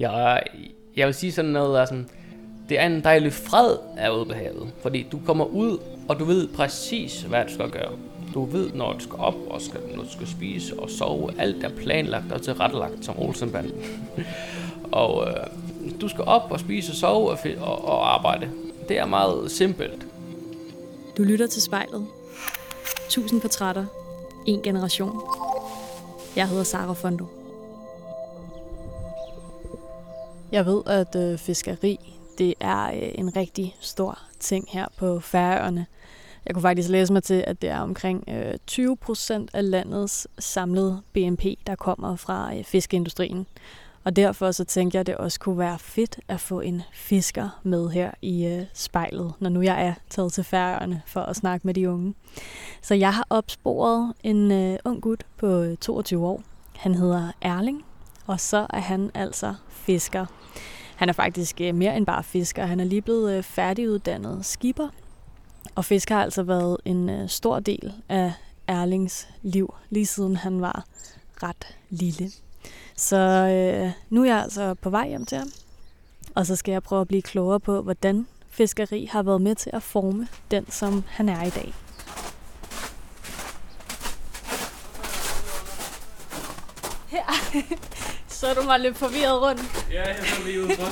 Jeg, jeg vil sige sådan noget, der er sådan, det er en dejlig fred af ude på havet. Fordi du kommer ud, og du ved præcis, hvad du skal gøre. Du ved, når du skal op, og skal, når du skal spise og sove. Alt er planlagt og tilrettelagt som Olsenbanden. og øh, du skal op og spise og sove og, og, og arbejde. Det er meget simpelt. Du lytter til spejlet. Tusind portrætter. En generation. Jeg hedder Sara Fondo. Jeg ved, at øh, fiskeri det er øh, en rigtig stor ting her på Færøerne. Jeg kunne faktisk læse mig til, at det er omkring øh, 20 procent af landets samlede BNP, der kommer fra øh, fiskeindustrien. Og derfor så tænkte jeg, at det også kunne være fedt at få en fisker med her i øh, spejlet, når nu jeg er taget til Færøerne for at snakke med de unge. Så jeg har opsporet en øh, ung gut på øh, 22 år. Han hedder Erling, og så er han altså fisker. Han er faktisk øh, mere end bare fisker. Han er lige blevet øh, færdiguddannet skipper. Og fisker har altså været en øh, stor del af Erlings liv, lige siden han var ret lille. Så øh, nu er jeg altså på vej hjem til ham. Og så skal jeg prøve at blive klogere på, hvordan fiskeri har været med til at forme den, som han er i dag. Her. Så du mig lidt forvirret rundt. Ja, jeg så lige udenfor.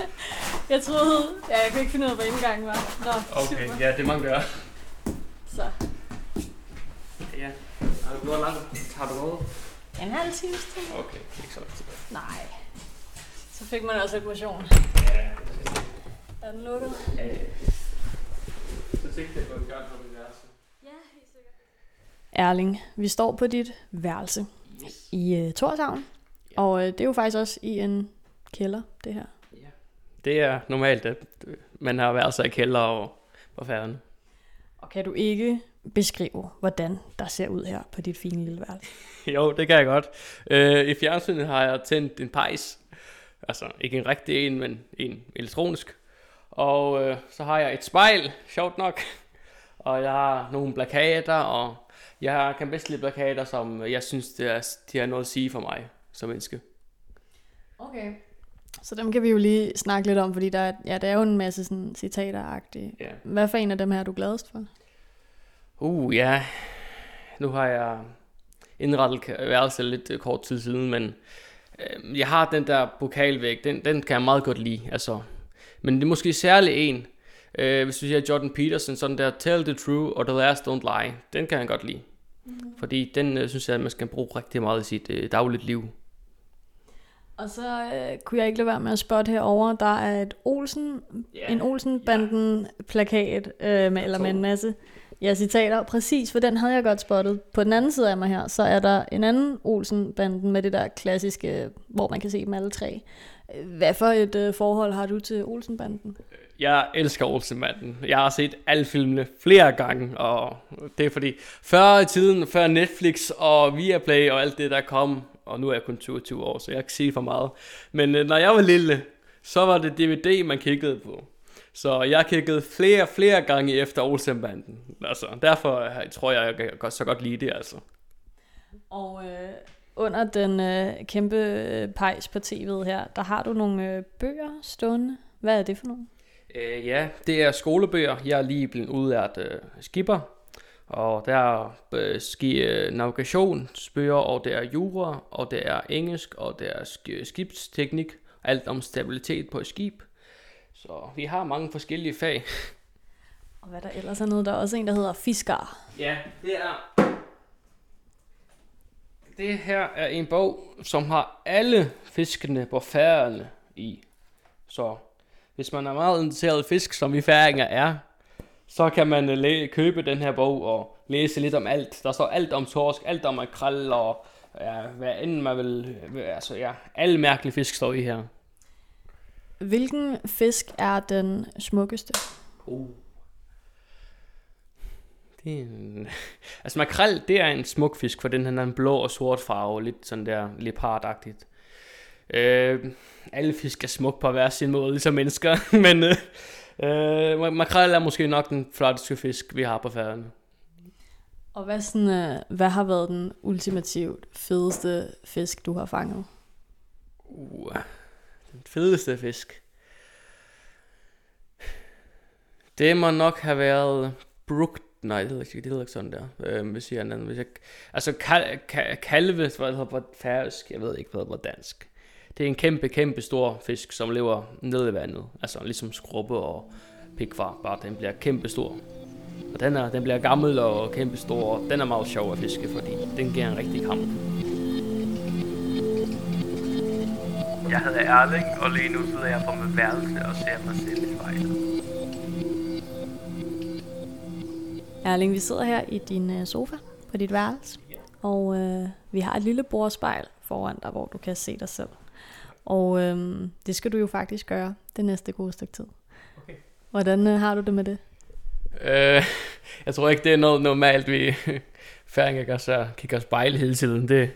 jeg troede... Ja, jeg kunne ikke finde ud af, hvad indgangen var. Nå, okay, super. ja, det man gør. Så. Ja. Har du gået langt? Har du gået? En halv time til. Okay, ikke så langt Nej. Så fik man også lidt motion. Ja. Er den lukket? Ja, ja. Så tænkte jeg på et godt værelse. Ja, helt sikkert. Erling, vi står på dit værelse yes. i uh, Torshavn. Og øh, det er jo faktisk også i en kælder, det her. Ja. Det er normalt, at man har været sig i kælder og på færden. Og kan du ikke beskrive, hvordan der ser ud her på dit fine lille værelse? jo, det kan jeg godt. Øh, I fjernsynet har jeg tændt en pejs. Altså ikke en rigtig en, men en elektronisk. Og øh, så har jeg et spejl, sjovt nok. Og jeg har nogle plakater, og jeg kan bedst lide plakater, som jeg synes, det er, de har noget at sige for mig som menneske. Okay. Så dem kan vi jo lige snakke lidt om, fordi der er, ja, der er jo en masse sådan citater-agtige. Ja. Hvad for en af dem her er du gladest for? Uh, ja. Nu har jeg indrettet værelse lidt øh, kort tid siden, men øh, jeg har den der pokalvæg, den, den kan jeg meget godt lide. Altså. Men det er måske særlig en, øh, hvis du siger Jordan Peterson, sådan der Tell the True og The Last Don't Lie, den kan jeg godt lide. Mm. Fordi den øh, synes jeg, at man skal bruge rigtig meget i sit øh, dagligt liv. Og så øh, kunne jeg ikke lade være med at spotte herover. Der er et Olsen, yeah. en Olsen-banden yeah. plakat øh, med, eller med en masse ja, citater. Præcis, for den havde jeg godt spottet. På den anden side af mig her, så er der en anden Olsen-banden med det der klassiske, hvor man kan se dem alle tre. Hvad for et øh, forhold har du til Olsen-banden? Jeg elsker Olsen-banden. Jeg har set alle filmene flere gange, og det er fordi, før i tiden, før Netflix og Viaplay og alt det, der kom, og nu er jeg kun 22 år, så jeg kan sige for meget. Men øh, når jeg var lille, så var det DVD, man kiggede på. Så jeg kiggede flere, flere gange efter Olsenbanden. Altså, derfor øh, tror jeg, jeg kan så godt lide det, altså. Og øh, under den øh, kæmpe øh, pejs på tv'et her, der har du nogle øh, bøger stående. Hvad er det for nogle? Øh, ja, det er skolebøger. Jeg er lige blevet udlært øh, skipper, og der er øh, ski, øh, navigationsbøger, og det er jura, og det er engelsk, og det er skibsteknik, alt om stabilitet på et skib. Så vi har mange forskellige fag. Og hvad der ellers er noget, der er også en, der hedder fiskar. Ja, det er... Det her er en bog, som har alle fiskene på færøerne i. Så hvis man er meget interesseret i fisk, som vi færinger er, så kan man læ- købe den her bog og læse lidt om alt. Der står alt om torsk, alt om makrel og ja, hvad end man vil. Altså ja, alle mærkelige fisk står i her. Hvilken fisk er den smukkeste? Oh. Det er en... Altså makrel, det er en smuk fisk, for den har en blå og sort farve, lidt sådan der leopardagtigt. Øh, alle fisk er smuk på hver sin måde, ligesom mennesker, men øh, øh, makrel er måske nok den flotteste fisk, vi har på færden. Og hvad, sådan, øh, hvad har været den ultimativt fedeste fisk, du har fanget? Uh, fedeste fisk. Det må nok have været Brook Nej, det hedder ikke, det hedder ikke sådan der. Øh, hvis jeg anden, hvis jeg, altså kal, kal, kalve, hedder på færøsk, jeg ved ikke, hvad på dansk. Det er en kæmpe, kæmpe stor fisk, som lever nede i vandet. Altså ligesom skrubbe og pikvar, bare den bliver kæmpe stor. Og den, er, den bliver gammel og kæmpe stor, og den er meget sjov at fiske, fordi den giver en rigtig kamp. Jeg hedder Erling, og lige nu sidder jeg på mit værelse og ser mig selv i spejlet. Erling, vi sidder her i din øh, sofa på dit værelse, og øh, vi har et lille bordspejl foran dig, hvor du kan se dig selv. Og øh, det skal du jo faktisk gøre det næste gode stykke tid. Okay. Hvordan øh, har du det med det? Øh, jeg tror ikke, det er noget normalt, vi færinger gør så kigger spejl hele tiden. Det,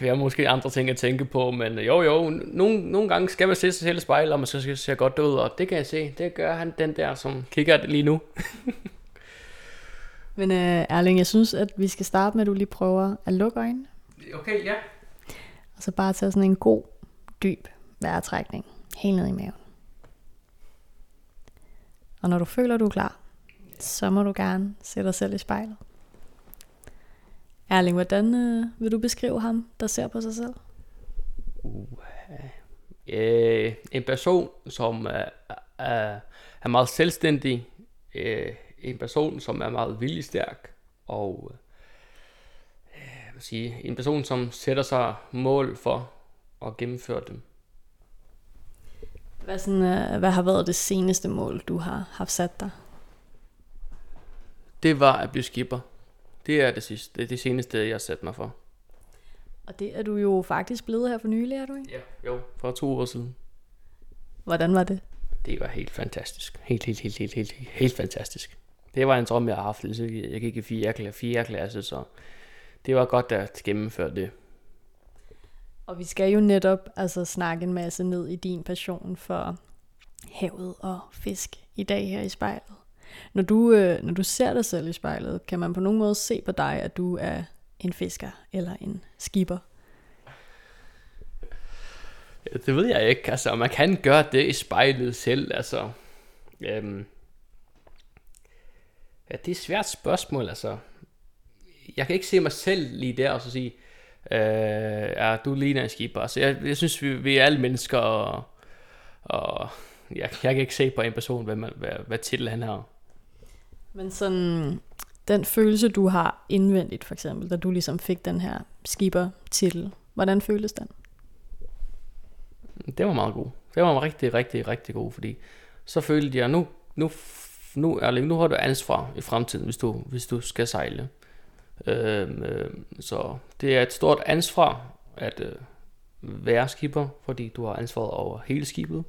vi har måske andre ting at tænke på, men jo jo, nogle, nogle gange skal man se sig selv i spejl, og man skal se godt ud, og det kan jeg se, det gør han, den der, som kigger lige nu. Men uh, Erling, jeg synes, at vi skal starte med, at du lige prøver at lukke øjnene. Okay, ja. Så bare tage sådan en god, dyb vejrtrækning helt ned i maven. Og når du føler, du er klar, så må du gerne sætte dig selv i spejlet. Erling, hvordan øh, vil du beskrive ham, der ser på sig selv? Uh, øh, en person, som er, er, er meget selvstændig, øh, en person, som er meget viljestærk, og øh, hvad sige, en person, som sætter sig mål for at gennemføre dem. Hvad, sådan, øh, hvad har været det seneste mål, du har haft sat dig? Det var at blive skipper. Det er det, sidste, det, er det seneste, jeg har sat mig for. Og det er du jo faktisk blevet her for nylig, er du ikke? Ja, jo, for to år siden. Hvordan var det? Det var helt fantastisk. Helt, helt, helt, helt, helt, helt, helt fantastisk. Det var en drøm, jeg har haft. Jeg gik i 4. 4. klasse, så det var godt at gennemføre det. Og vi skal jo netop altså, snakke en masse ned i din passion for havet og fisk i dag her i spejlet. Når du, øh, når du ser dig selv i spejlet, kan man på nogen måde se på dig, at du er en fisker eller en skipper? Ja, det ved jeg ikke. Altså, man kan gøre det i spejlet selv. Altså, øhm, ja, det er et svært spørgsmål. Altså, jeg kan ikke se mig selv lige der og så sige, øh, ja, du ligner en skipper. Altså, jeg, jeg synes, vi, vi er alle mennesker, og, og jeg, jeg kan ikke se på en person, hvad, man, hvad, hvad titel han har. Men sådan, den følelse, du har indvendigt, for eksempel, da du ligesom fik den her skipper-titel, hvordan føles den? Det var meget god. Det var rigtig, rigtig, rigtig god, fordi så følte jeg, nu, nu, nu, Erling, nu har du ansvar i fremtiden, hvis du, hvis du skal sejle. Øhm, øh, så det er et stort ansvar at øh, være skipper, fordi du har ansvaret over hele skibet.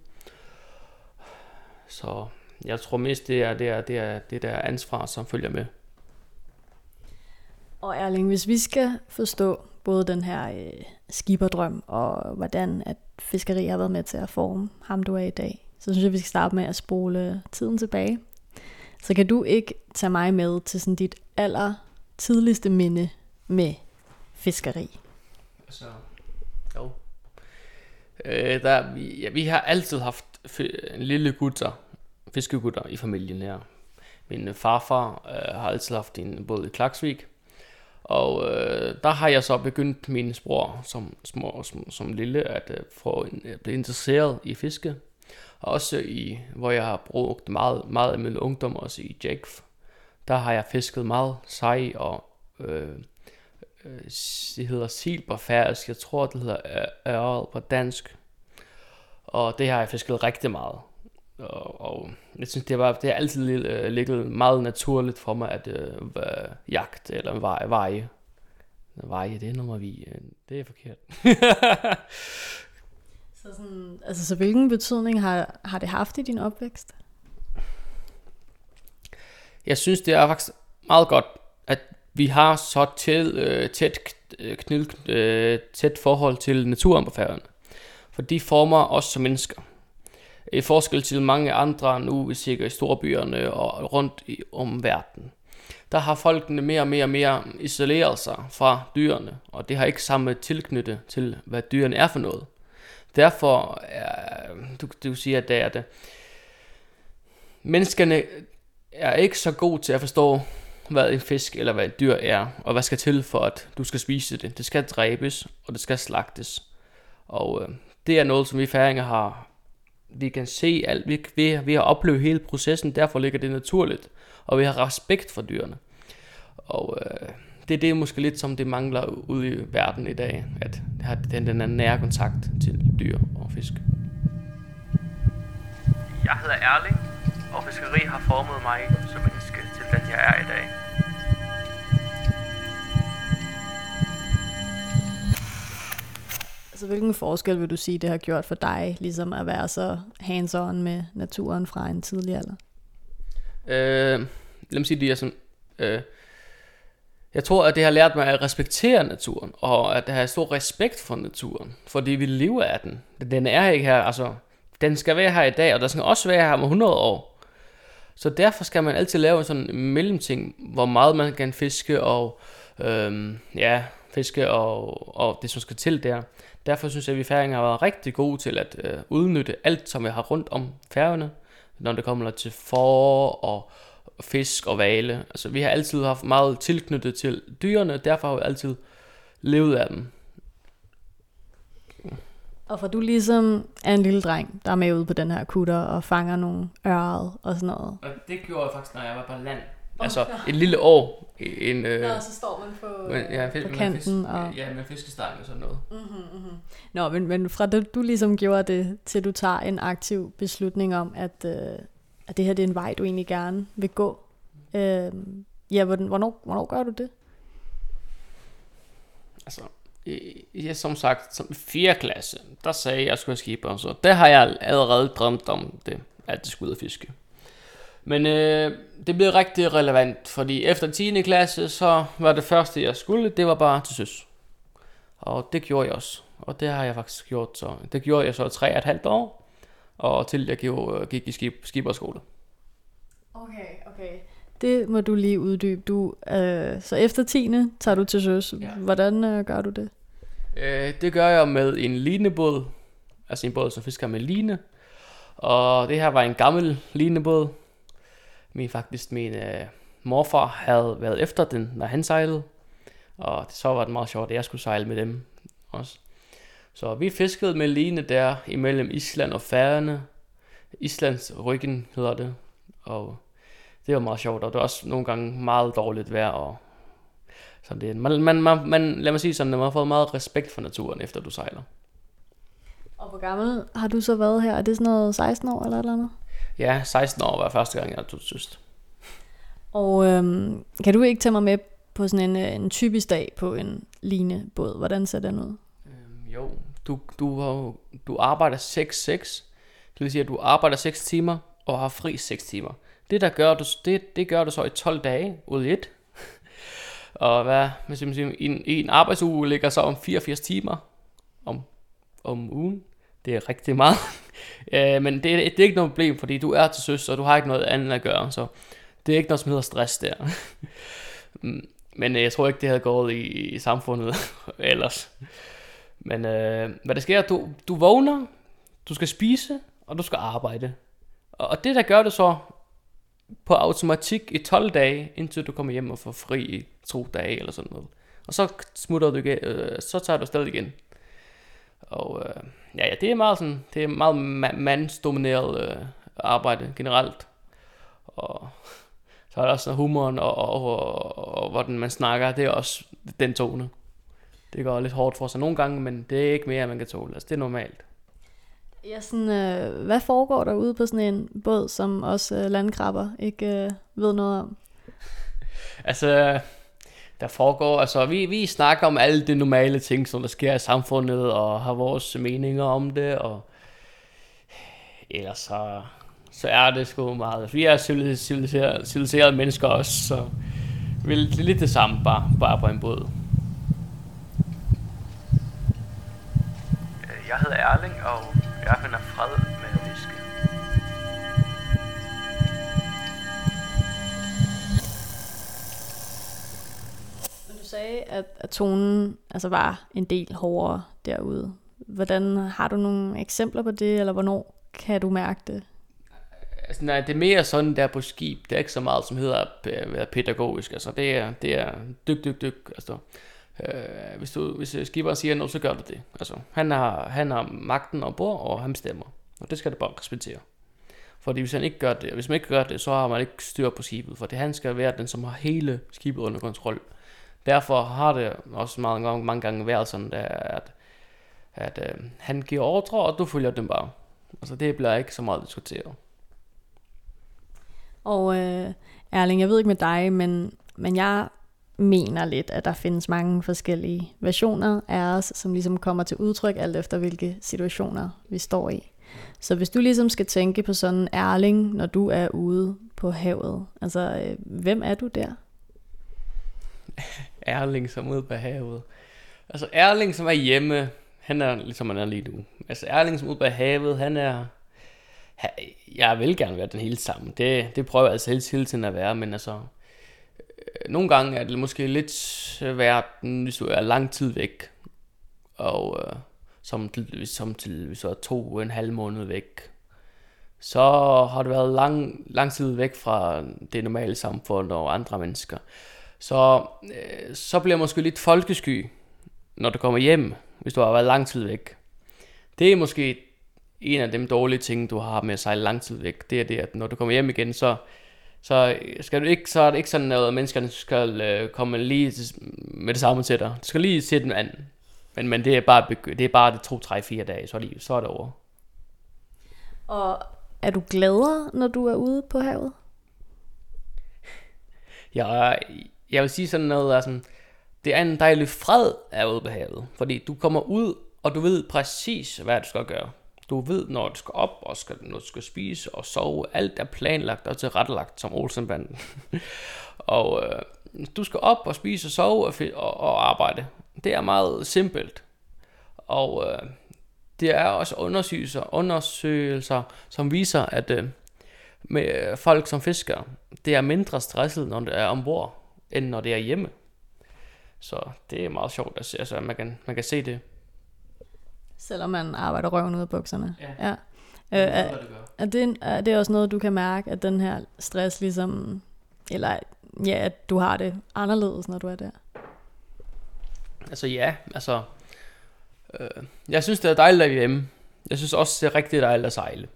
Så jeg tror mest, det er det, er, det, er, det der ansvar, som følger med. Og Erling, hvis vi skal forstå både den her øh, skiberdrøm, og hvordan at fiskeri har været med til at forme ham, du er i dag, så synes jeg, vi skal starte med at spole tiden tilbage. Så kan du ikke tage mig med til sådan dit aller tidligste minde med fiskeri? Altså, jo. Øh, der, vi, ja, vi har altid haft en lille gutter, fiskegutter i familien her. Min farfar øh, har altid haft en båd i Klaksvik, og øh, der har jeg så begyndt min spor som, små, som, som lille at øh, få en, at blive interesseret i fiske. Og også i, hvor jeg har brugt meget, meget af min ungdom, også i Jake der har jeg fisket meget sej og øh, øh, det hedder sil på færøsk. Jeg tror, det hedder ørred på dansk. Og det har jeg fisket rigtig meget. Og, og jeg synes, det, var, det altid øh, ligget meget naturligt for mig at øh, jagt eller veje. veje. Veje, det er nummer vi. Øh, det er forkert. så, sådan, altså, så hvilken betydning har, har det haft i din opvækst? Jeg synes, det er faktisk meget godt, at vi har så til, øh, tæt, øh, knyl, øh, tæt forhold til naturen på færgerne. For de former os som mennesker. I forskel til mange andre nu, vi ser i storbyerne og rundt i, om verden. Der har folkene mere og mere og mere isoleret sig fra dyrene, og det har ikke samme tilknytte til, hvad dyrene er for noget. derfor er, du, du siger, at det er det. Menneskerne er ikke så god til at forstå, hvad en fisk eller hvad et dyr er, og hvad skal til for, at du skal spise det. Det skal dræbes, og det skal slagtes. Og øh, det er noget, som vi færinger har, vi kan se alt, vi, vi, vi har oplevet hele processen, derfor ligger det naturligt, og vi har respekt for dyrene. Og øh, det er det måske lidt, som det mangler ude i verden i dag, at det har den, den nære kontakt til dyr og fisk. Jeg hedder Erling, og fiskeri har formet mig som menneske til den, jeg er i dag. Altså, hvilken forskel vil du sige, det har gjort for dig, ligesom at være så hands-on med naturen fra en tidlig alder? Øh, lad mig sige det er sådan, øh, jeg tror, at det har lært mig at respektere naturen, og at have stor respekt for naturen, fordi vi lever af den. Den er ikke her, altså, den skal være her i dag, og der skal også være her om 100 år. Så derfor skal man altid lave sådan en mellemting, hvor meget man kan fiske, og øhm, ja, fiske og, og det, som skal til der. Derfor synes jeg, at vi færinger har været rigtig gode til at øh, udnytte alt, som vi har rundt om færgerne, når det kommer til for og fisk og vale. Altså, vi har altid haft meget tilknyttet til dyrene, derfor har vi altid levet af dem. Og for du ligesom er en lille dreng, der er med ude på den her kutter og fanger nogle øret og sådan noget. Og det gjorde jeg faktisk, når jeg var på land. Altså ja. et lille år. En, øh, Nå, så står man på, men, ja, fisk, på kanten. Med fisk, og... Ja, med fiskestang og sådan noget. Mm-hmm, mm-hmm. Nå, men, men fra det, du ligesom gjorde det, til du tager en aktiv beslutning om, at, øh, at det her det er en vej, du egentlig gerne vil gå. Øh, ja, hvornår, hvornår gør du det? Altså, ja, som sagt, som 4. klasse, der sagde jeg, at jeg skulle have skibere, så det har jeg allerede drømt om det, at det skulle ud og fiske. Men øh, det blev rigtig relevant, fordi efter 10. klasse, så var det første, jeg skulle, det var bare til søs. Og det gjorde jeg også. Og det har jeg faktisk gjort så. Det gjorde jeg så tre og et halvt år, og til jeg gik i skib, skiberskole. Okay, okay. Det må du lige uddybe. Du, øh, så efter 10. tager du til søs. Ja. Hvordan øh, gør du det? Øh, det gør jeg med en linebåd. Altså en båd, som fisker med line. Og det her var en gammel linebåd. Min faktisk min øh, morfar havde været efter den, når han sejlede. Og det, så var det meget sjovt, at jeg skulle sejle med dem også. Så vi fiskede med line der imellem Island og Færøerne. Islands ryggen hedder det. Og det var meget sjovt, og det var også nogle gange meget dårligt vejr. Og sådan det. Man, man, man, man, lad mig sige sådan, at man har fået meget respekt for naturen, efter du sejler. Og hvor gammel har du så været her? Er det sådan noget 16 år eller eller andet? Ja, 16 år var første gang, jeg tog til Og øhm, kan du ikke tage mig med på sådan en, øh, en typisk dag på en linebåd? Hvordan ser den ud? Øhm, jo, du, du, du arbejder 6-6. Det vil sige, at du arbejder 6 timer og har fri 6 timer. Det, der gør du, det, det gør du så i 12 dage ud i et. og hvad, hvis man siger, en, en arbejdsuge ligger så om 84 timer om, om ugen. Det er rigtig meget. øh, men det, det er ikke noget problem, fordi du er til søs, og du har ikke noget andet at gøre. Så det er ikke noget, som hedder stress der. Mm, men øh, jeg tror ikke, det havde gået i, i samfundet ellers. Men øh, hvad der sker, du, du vågner, du skal spise, og du skal arbejde. Og det, der gør det så på automatik i 12 dage, indtil du kommer hjem og får fri i to dage eller sådan noget. Og så smutter du igen, øh, så tager du stadig igen. Og øh, ja, ja, det er meget sådan, det er meget mandsdomineret øh, arbejde generelt. Og så er der også humoren og, og, og, og, og hvordan man snakker, det er også den tone. Det går lidt hårdt for sig nogle gange, men det er ikke mere, man kan tåle. Altså, det er normalt. Ja, sådan, øh, hvad foregår der ude på sådan en båd, som også øh, landkrabber ikke øh, ved noget om? Altså, der foregår, altså vi, vi snakker om alle de normale ting, som der sker i samfundet, og har vores meninger om det, og ellers så, så er det sgu meget. Vi er civiliserede, civiliserede mennesker også, så vi er lidt det samme, bare, bare på en båd. Jeg hedder Erling, og sagde, at, at tonen altså var en del hårdere derude. hvordan har du nogle eksempler på det, eller hvornår kan du mærke det? Altså, nej, det er mere sådan der på skib. Det er ikke så meget, som hedder at øh, være pædagogisk. Altså, det er, det er dyk, dyk, dyk. Altså, øh, hvis, du, hvis øh, skiberen siger noget, så gør du det. Altså, han har, han har magten ombord, og han bestemmer. Og det skal du bare respektere. Fordi hvis han ikke gør det, hvis man ikke gør det, så har man ikke styr på skibet. For det han skal være den, som har hele skibet under kontrol. Derfor har det også mange gange, mange gange været sådan, der, at, at øh, han giver ordre, og du følger dem bare. Altså det bliver ikke så meget diskuteret. Og øh, Erling, jeg ved ikke med dig, men, men jeg mener lidt, at der findes mange forskellige versioner af os, som ligesom kommer til udtryk alt efter, hvilke situationer vi står i. Så hvis du ligesom skal tænke på sådan en Erling, når du er ude på havet, altså øh, hvem er du der? Erling som ude på havet. Altså Erling som er hjemme, han er ligesom han er lige nu. Altså Erling som ude på havet, han er... Jeg vil gerne være den hele sammen. Det, det prøver jeg altså hele, hele tiden at være, men altså... Øh, nogle gange er det måske lidt svært, hvis du er lang tid væk. Og øh, som, til, som til hvis du er to og en halv måned væk. Så har du været lang, lang tid væk fra det normale samfund og andre mennesker. Så, øh, så bliver man måske lidt folkesky, når du kommer hjem, hvis du har været lang tid væk. Det er måske en af de dårlige ting, du har med at sejle lang tid væk. Det er det, at når du kommer hjem igen, så, så, skal du ikke, så er det ikke sådan noget, at menneskerne skal øh, komme lige med det samme til dig. Du skal lige se den anden. Men, men det er bare, det er bare det 2, 3, 4 dage, så er, det, så er det over. Og er du gladere, når du er ude på havet? Jeg, jeg vil sige sådan noget, altså, det er en dejlig fred at ude på havet. Fordi du kommer ud, og du ved præcis, hvad du skal gøre. Du ved, når du skal op, og skal, når du skal spise og sove. Alt er planlagt og tilrettelagt som Olsenbanden. og øh, du skal op og spise og sove og, og, og arbejde. Det er meget simpelt. Og øh, det er også undersøgelser, undersøgelser som viser, at øh, med øh, folk som fisker, det er mindre stresset, når det er ombord, end når det er hjemme. Så det er meget sjovt at se, altså man kan, man kan se det. Selvom man arbejder røven ud af bukserne. Ja. ja. Øh, er, det er, det, er det også noget, du kan mærke, at den her stress ligesom, eller ja, at du har det anderledes, når du er der? Altså ja, altså, øh, jeg synes det er dejligt at være hjemme. Jeg synes også det er rigtig dejligt at sejle.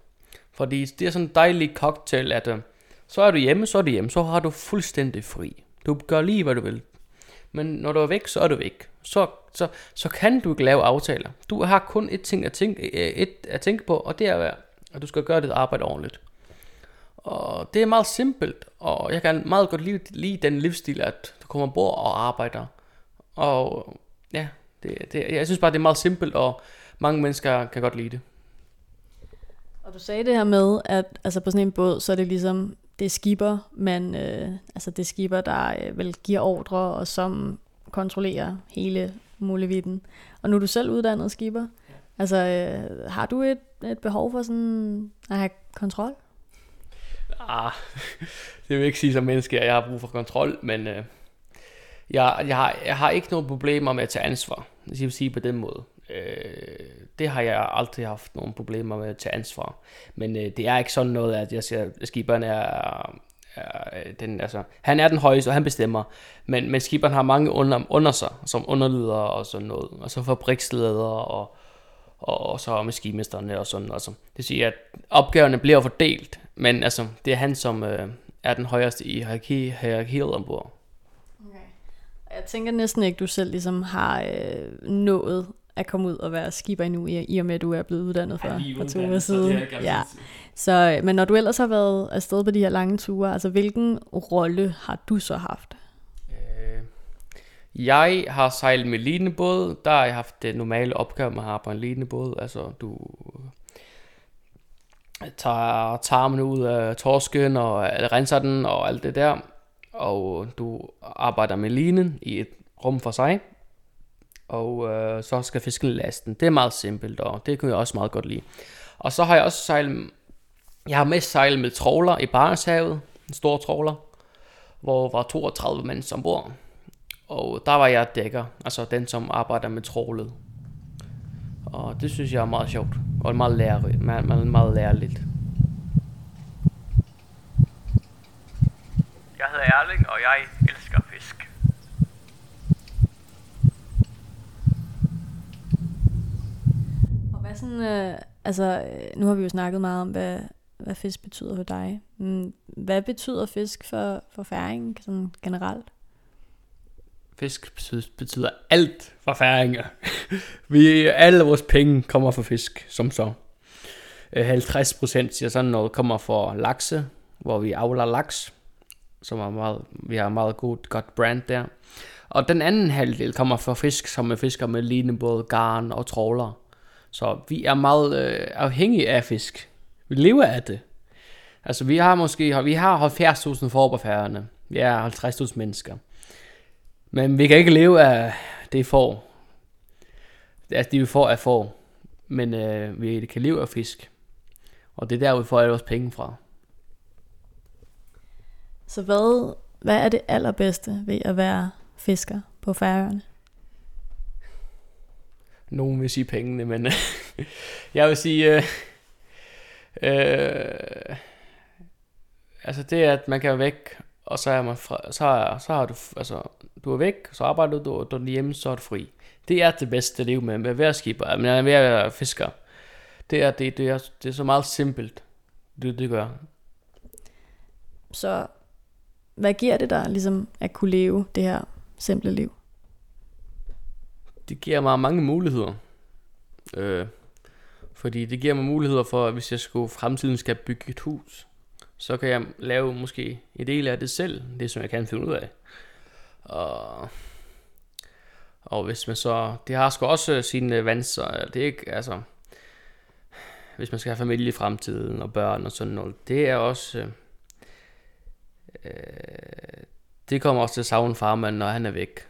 Fordi det er sådan en dejlig cocktail, at øh, så er du hjemme, så er du hjemme, så har du fuldstændig fri. Du gør lige, hvad du vil. Men når du er væk, så er du væk. Så, så, så kan du ikke lave aftaler. Du har kun et ting at tænke, øh, et at tænke på, og det er, at du skal gøre dit arbejde ordentligt. Og det er meget simpelt, og jeg kan meget godt lide, lide den livsstil, at du kommer ombord og arbejder. Og ja, det, det, jeg synes bare, det er meget simpelt, og mange mennesker kan godt lide det. Og du sagde det her med, at altså på sådan en båd, så er det ligesom, det er skipper, men øh, altså det er skipper, der øh, vel giver ordre, og som kontrollerer hele muligheden. Og nu er du selv uddannet skipper. Ja. Altså, øh, har du et, et behov for sådan at have kontrol? Ah, det vil ikke sige som menneske, at jeg har brug for kontrol, men øh, jeg, jeg, har, jeg har ikke nogen problemer med at tage ansvar. Det vil sige på den måde. Øh, det har jeg aldrig haft nogen problemer med at tage ansvar. Men øh, det er ikke sådan noget, at jeg siger, at skiberen er, er øh, den, altså, han er den højeste, og han bestemmer. Men, men skiberen har mange under, under sig, som underledere og sådan noget. Og så fabriksledere og, og, og så maskinmesterne og sådan. Altså, det siger, at opgaverne bliver fordelt, men altså, det er han, som øh, er den højeste i hierarki, hierarkiet ombord. Okay. Jeg tænker næsten ikke, du selv ligesom har øh, nået at komme ud og være skipper endnu, i, i og med, at du er blevet uddannet for, for to uger siden. Ja. Så, men når du ellers har været afsted på de her lange ture, altså hvilken rolle har du så haft? Øh, jeg har sejlet med linebåd. Der har jeg haft det normale opgave med at have på en linebåd. Altså du tager tarmen ud af torsken og renser den og alt det der. Og du arbejder med linen i et rum for sig og øh, så skal fisken lasten. Det er meget simpelt, og det kunne jeg også meget godt lide. Og så har jeg også sejlet, jeg har mest sejlet med trawler i Barentshavet, en stor trawler, hvor var 32 mænd ombord. Og der var jeg dækker, altså den som arbejder med trålet. Og det synes jeg er meget sjovt, og meget lærerigt, meget, meget, meget lærerligt. Jeg hedder Erling, og jeg elsker fisk. Og hvad sådan, øh, altså, øh, nu har vi jo snakket meget om, hvad, hvad fisk betyder for dig. Hvad betyder fisk for, for færingen sådan generelt? Fisk betyder, alt for færinger. vi, alle vores penge kommer fra fisk, som så. Øh, 50 procent siger sådan noget kommer fra lakse, hvor vi avler laks, som er meget, vi har meget godt, godt brand der. Og den anden halvdel kommer fra fisk, som er fisker med linebåd, garn og tråler. Så vi er meget øh, afhængige af fisk. Vi lever af det. Altså vi har måske vi har 70.000 får på færgerne. Vi er 50.000 mennesker. Men vi kan ikke leve af det får. Altså det vi får af får. Men øh, vi kan leve af fisk. Og det er der, vi får alle vores penge fra. Så hvad, hvad er det allerbedste ved at være fisker på færøerne? Nogen vil sige pengene, men jeg vil sige... Øh, øh, altså det er, at man kan være væk, og så er man fra, så, er, så har du, altså, du er væk, så arbejder du, og du er hjemme, så er du fri. Det er det bedste liv med, med at være skipper, med at være fisker. Det er, det, det er, det er så meget simpelt, det, det gør. Så hvad giver det dig, ligesom at kunne leve det her simple liv? Det giver mig mange muligheder. Øh, fordi det giver mig muligheder for, at hvis jeg skulle fremtiden skal bygge et hus, så kan jeg lave måske en del af det selv, det som jeg kan finde ud af. Og, og hvis man så, det har sgu også sine vanser, det er ikke, altså, hvis man skal have familie i fremtiden og børn og sådan noget, det er også, øh, øh det kommer også til at savne farmand, når han er væk.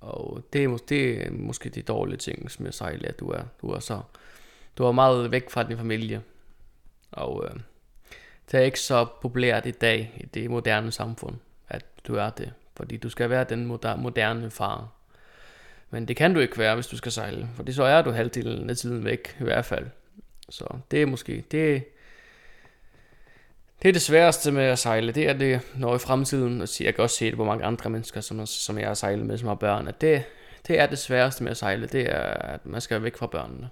Og det er, det er måske de dårlige ting som jeg sejler, at du er, du er så, du er meget væk fra din familie. Og øh, det er ikke så populært i dag i det moderne samfund, at du er det. Fordi du skal være den moderne far. Men det kan du ikke være, hvis du skal sejle. For så er du halvdelen af tiden væk, i hvert fald. Så det er måske, det, det er det sværeste med at sejle. Det er det, når i fremtiden, og jeg kan også se det på mange andre mennesker, som, som jeg har sejlet med, som har børn, at det, det er det sværeste med at sejle, det er, at man skal væk fra børnene.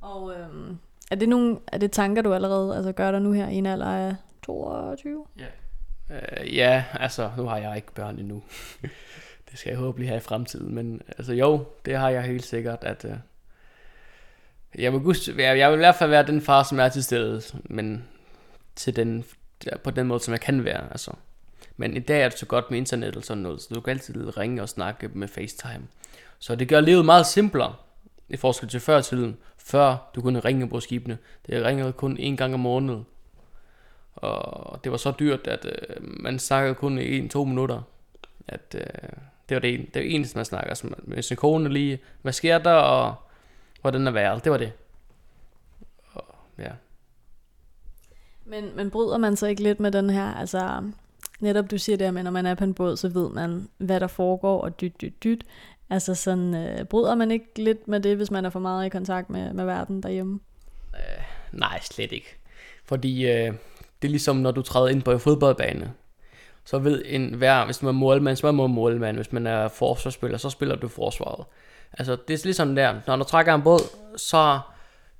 Og øhm, er det nogle er det tanker, du allerede altså gør dig nu her i en alder af 22? Ja. Uh, ja, altså nu har jeg ikke børn endnu. det skal jeg håbe have i fremtiden. Men altså jo, det har jeg helt sikkert, at uh, jeg, vil jeg vil i hvert fald være den far, som er til stede, men til den, på den måde, som jeg kan være. Altså. Men i dag er det så godt med internet og sådan noget, så du kan altid ringe og snakke med FaceTime. Så det gør livet meget simplere i forskel til før tiden. Før du kunne ringe på skibene. Det ringede kun en gang om måneden. Og det var så dyrt, at øh, man snakkede kun i en-to minutter. At øh, det var det, det, var det eneste, man snakker. Altså, med sin kone lige, hvad sker der, og hvordan er vejret. Det var det. Og, ja. Men, men bryder man så ikke lidt med den her, altså netop du siger det med, når man er på en båd, så ved man, hvad der foregår, og dyt, dyt, dyt. Altså sådan, øh, bryder man ikke lidt med det, hvis man er for meget i kontakt med, med verden derhjemme? Øh, nej, slet ikke. Fordi øh, det er ligesom, når du træder ind på en fodboldbane. Så ved en hver, hvis man er målmand, så er man målmand. Hvis man er forsvarsspiller, så spiller du forsvaret. Altså, det er ligesom der, når du trækker en båd, så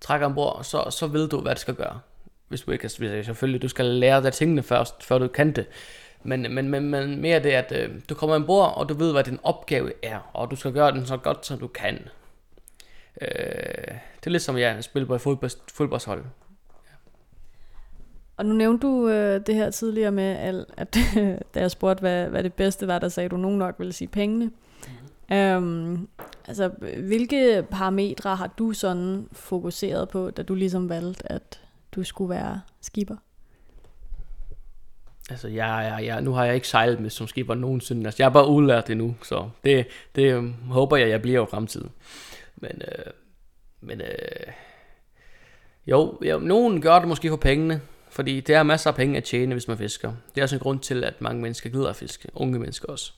trækker en båd, så, så ved du, hvad du skal gøre. Hvis du ikke, selvfølgelig, du skal lære dig tingene først, før du kan det. Men, men, men, men mere det, at øh, du kommer ombord, og du ved, hvad din opgave er, og du skal gøre den så godt, som du kan. Øh, det er lidt som, ja, at spille på et fodbold, fodboldshold. Ja. Og nu nævnte du øh, det her tidligere med, at, at da jeg spurgte, hvad, hvad det bedste var, der sagde du nogen nok ville sige pengene. Mm-hmm. Øhm, altså, hvilke parametre har du sådan fokuseret på, da du ligesom valgte, at du skulle være skipper? Altså, jeg, jeg, jeg, nu har jeg ikke sejlet med som skipper nogensinde. Altså, jeg er bare udlært endnu, så det, det øhm, håber jeg, jeg bliver i fremtiden. Men, øh, men øh, jo, jo, nogen gør det måske for pengene, fordi der er masser af penge at tjene, hvis man fisker. Det er også en grund til, at mange mennesker gider at fiske, unge mennesker også.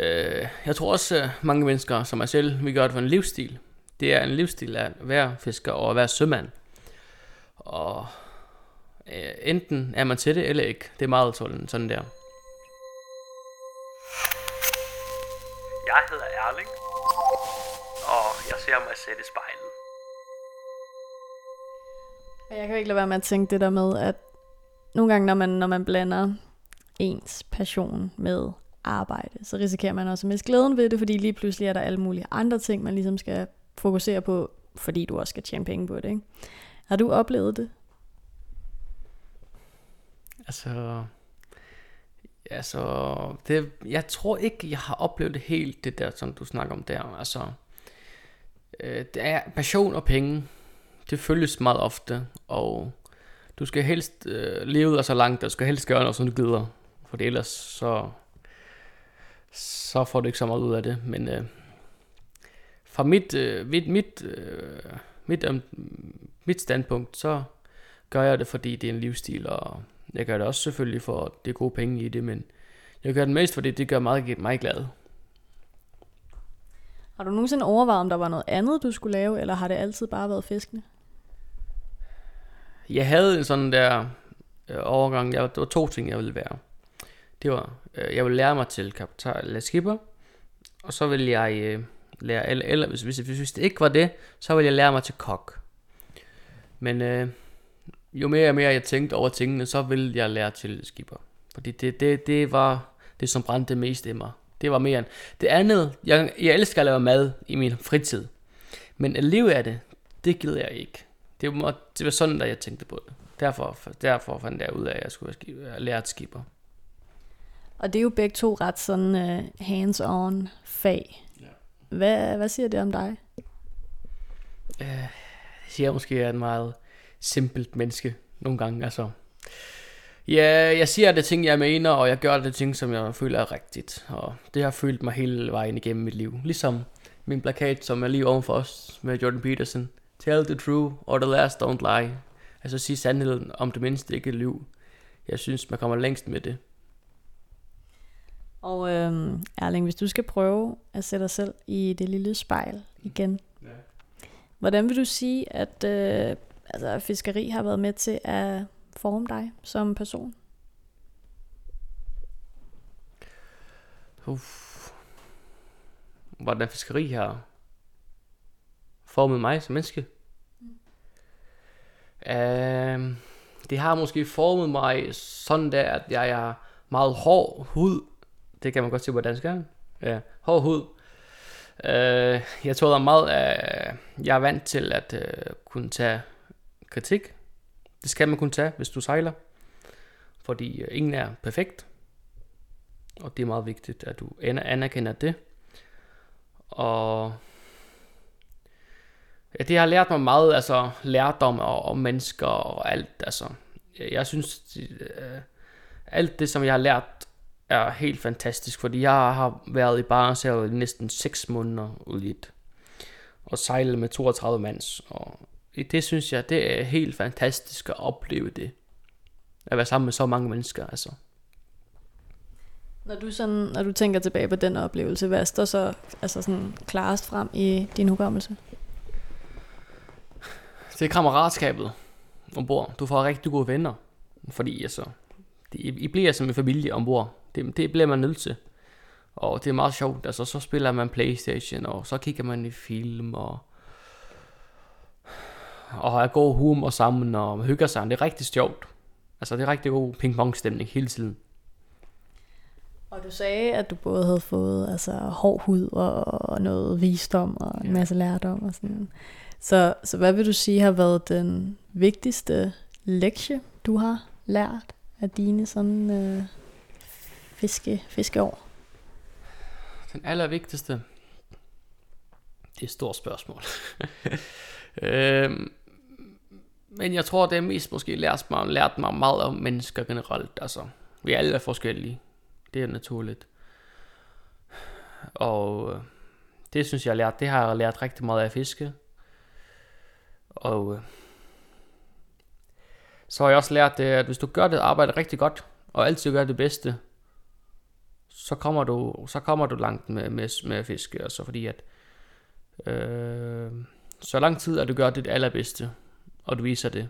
Øh, jeg tror også, at mange mennesker som mig selv, vi gør det for en livsstil. Det er en livsstil at være fisker og at være sømand. Og øh, enten er man til det eller ikke. Det er meget sådan, sådan der. Jeg hedder Erling, og jeg ser mig selv i spejlet. Og jeg kan ikke lade være med at tænke det der med, at nogle gange, når man, når man blander ens passion med arbejde, så risikerer man også at miste glæden ved det, fordi lige pludselig er der alle mulige andre ting, man ligesom skal fokusere på, fordi du også skal tjene penge på det. Ikke? Har du oplevet det? Altså, altså det, jeg tror ikke, jeg har oplevet det helt, det der, som du snakker om der. Altså, øh, det er passion og penge, det følges meget ofte, og du skal helst øh, leve dig så langt, du skal helst gøre noget, som du gider, for det ellers så, så får du ikke så meget ud af det. Men øh, fra mit, øh, mit, mit, øh, mit, øh, mit standpunkt, så gør jeg det, fordi det er en livsstil, og jeg gør det også selvfølgelig for, det gode penge i det, men jeg gør det mest, fordi det gør mig, mig glad. Har du nogensinde overvejet, om der var noget andet, du skulle lave, eller har det altid bare været fiskene? Jeg havde en sådan der øh, overgang, jeg, der var to ting, jeg ville være. Det var, øh, jeg ville lære mig til kapital skipper, og så ville jeg lære, eller, eller hvis, hvis, hvis det ikke var det, så ville jeg lære mig til kok. Men øh, jo mere og mere jeg tænkte over tingene, så ville jeg lære til skipper. Fordi det, det, det var det, som brændte mest i mig. Det var mere end... Det andet, jeg, jeg elsker at lave mad i min fritid. Men at leve af det, det gider jeg ikke. Det var, det var sådan, da jeg tænkte på det. Derfor, derfor fandt jeg ud af, at jeg skulle lære at skipper. Og det er jo begge to ret sådan uh, hands-on fag. Hvad, hvad siger det om dig? Uh, det siger måske, at jeg er en meget simpelt menneske nogle gange. Altså, ja, jeg siger det ting, jeg mener, og jeg gør det ting, som jeg føler er rigtigt. Og det har følt mig hele vejen igennem mit liv. Ligesom min plakat, som er lige ovenfor os med Jordan Peterson. Tell the truth, or the last don't lie. Altså sige sandheden om det mindste ikke liv. Jeg synes, man kommer længst med det. Og øhm, Erling, hvis du skal prøve at sætte dig selv i det lille spejl igen, ja. hvordan vil du sige, at øh, altså, fiskeri har været med til at forme dig som person? Uff. Hvordan fiskeri har formet mig som menneske? Mm. Uh, det har måske formet mig sådan der, at jeg er meget hård hud. Det kan man godt se på dansk, Ja, hård hud. Øh, jeg tror, der er meget, af... jeg er vant til at øh, kunne tage kritik. Det skal man kunne tage, hvis du sejler. Fordi øh, ingen er perfekt. Og det er meget vigtigt, at du anerkender det. Og ja, det har lært mig meget, altså lærdom og, og mennesker og alt. Altså, jeg synes, øh, alt det, som jeg har lært, er helt fantastisk, fordi jeg har været i Barentshavet i næsten 6 måneder ud i et, og sejlet med 32 mands, og det synes jeg, det er helt fantastisk at opleve det. At være sammen med så mange mennesker, altså. Når du, sådan, når du tænker tilbage på den oplevelse, hvad står så altså sådan klarest frem i din hukommelse? Det er kammeratskabet ombord. Du får rigtig gode venner. Fordi altså, det, I bliver som en familie ombord. Det, det bliver man nødt til. Og det er meget sjovt. Altså, så spiller man Playstation, og så kigger man i film, og og har god humor sammen og hygger sig. Det er rigtig sjovt. Altså det er rigtig god ping-pong stemning hele tiden. Og du sagde, at du både havde fået altså, hård hud og noget visdom og en masse lærdom og sådan. Så, så hvad vil du sige har været den vigtigste lektie, du har lært af dine sådan øh, fiske, fiskeår? Den allervigtigste? Det er et stort spørgsmål. øhm, men jeg tror, det er mest måske lært mig, lært mig meget om mennesker generelt. Altså, vi alle er forskellige. Det er naturligt. Og øh, det synes jeg har lært. Det har jeg lært rigtig meget af fiske. Og øh, så har jeg også lært det, at hvis du gør det arbejde rigtig godt, og altid gør det bedste, så kommer du, så kommer du langt med, med, med fiske, altså fordi at øh, så lang tid, at du gør dit allerbedste, og du viser det,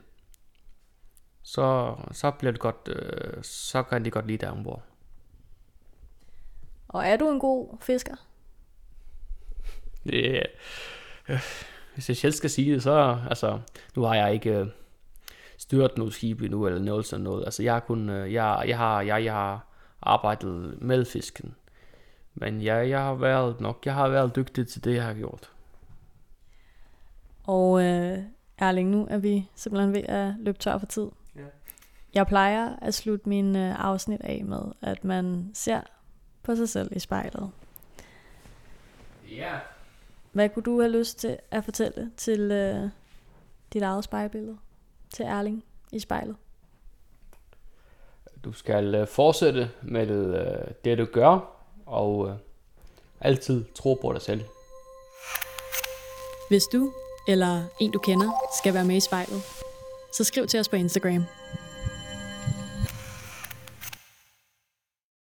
så, så bliver det godt, øh, så kan de godt lide dig ombord. Og er du en god fisker? Det, øh, hvis jeg selv skal sige det, så, altså, nu har jeg ikke øh, styrt noget skib endnu, eller noget sådan noget. Altså, jeg har kun, øh, jeg, jeg, har, jeg, jeg har arbejdet med fisken. Men jeg, jeg har været nok, jeg har været dygtig til det, jeg har gjort. Og øh, Erling, nu er vi simpelthen ved at løbe tør for tid. Ja. Jeg plejer at slutte min øh, afsnit af med, at man ser på sig selv i spejlet. Ja. Hvad kunne du have lyst til at fortælle til øh, dit eget spejlbillede? Til Erling i spejlet? Du skal øh, fortsætte med øh, det, du gør, og øh, altid tro på dig selv. Hvis du eller en du kender skal være med i spejlet, så skriv til os på Instagram.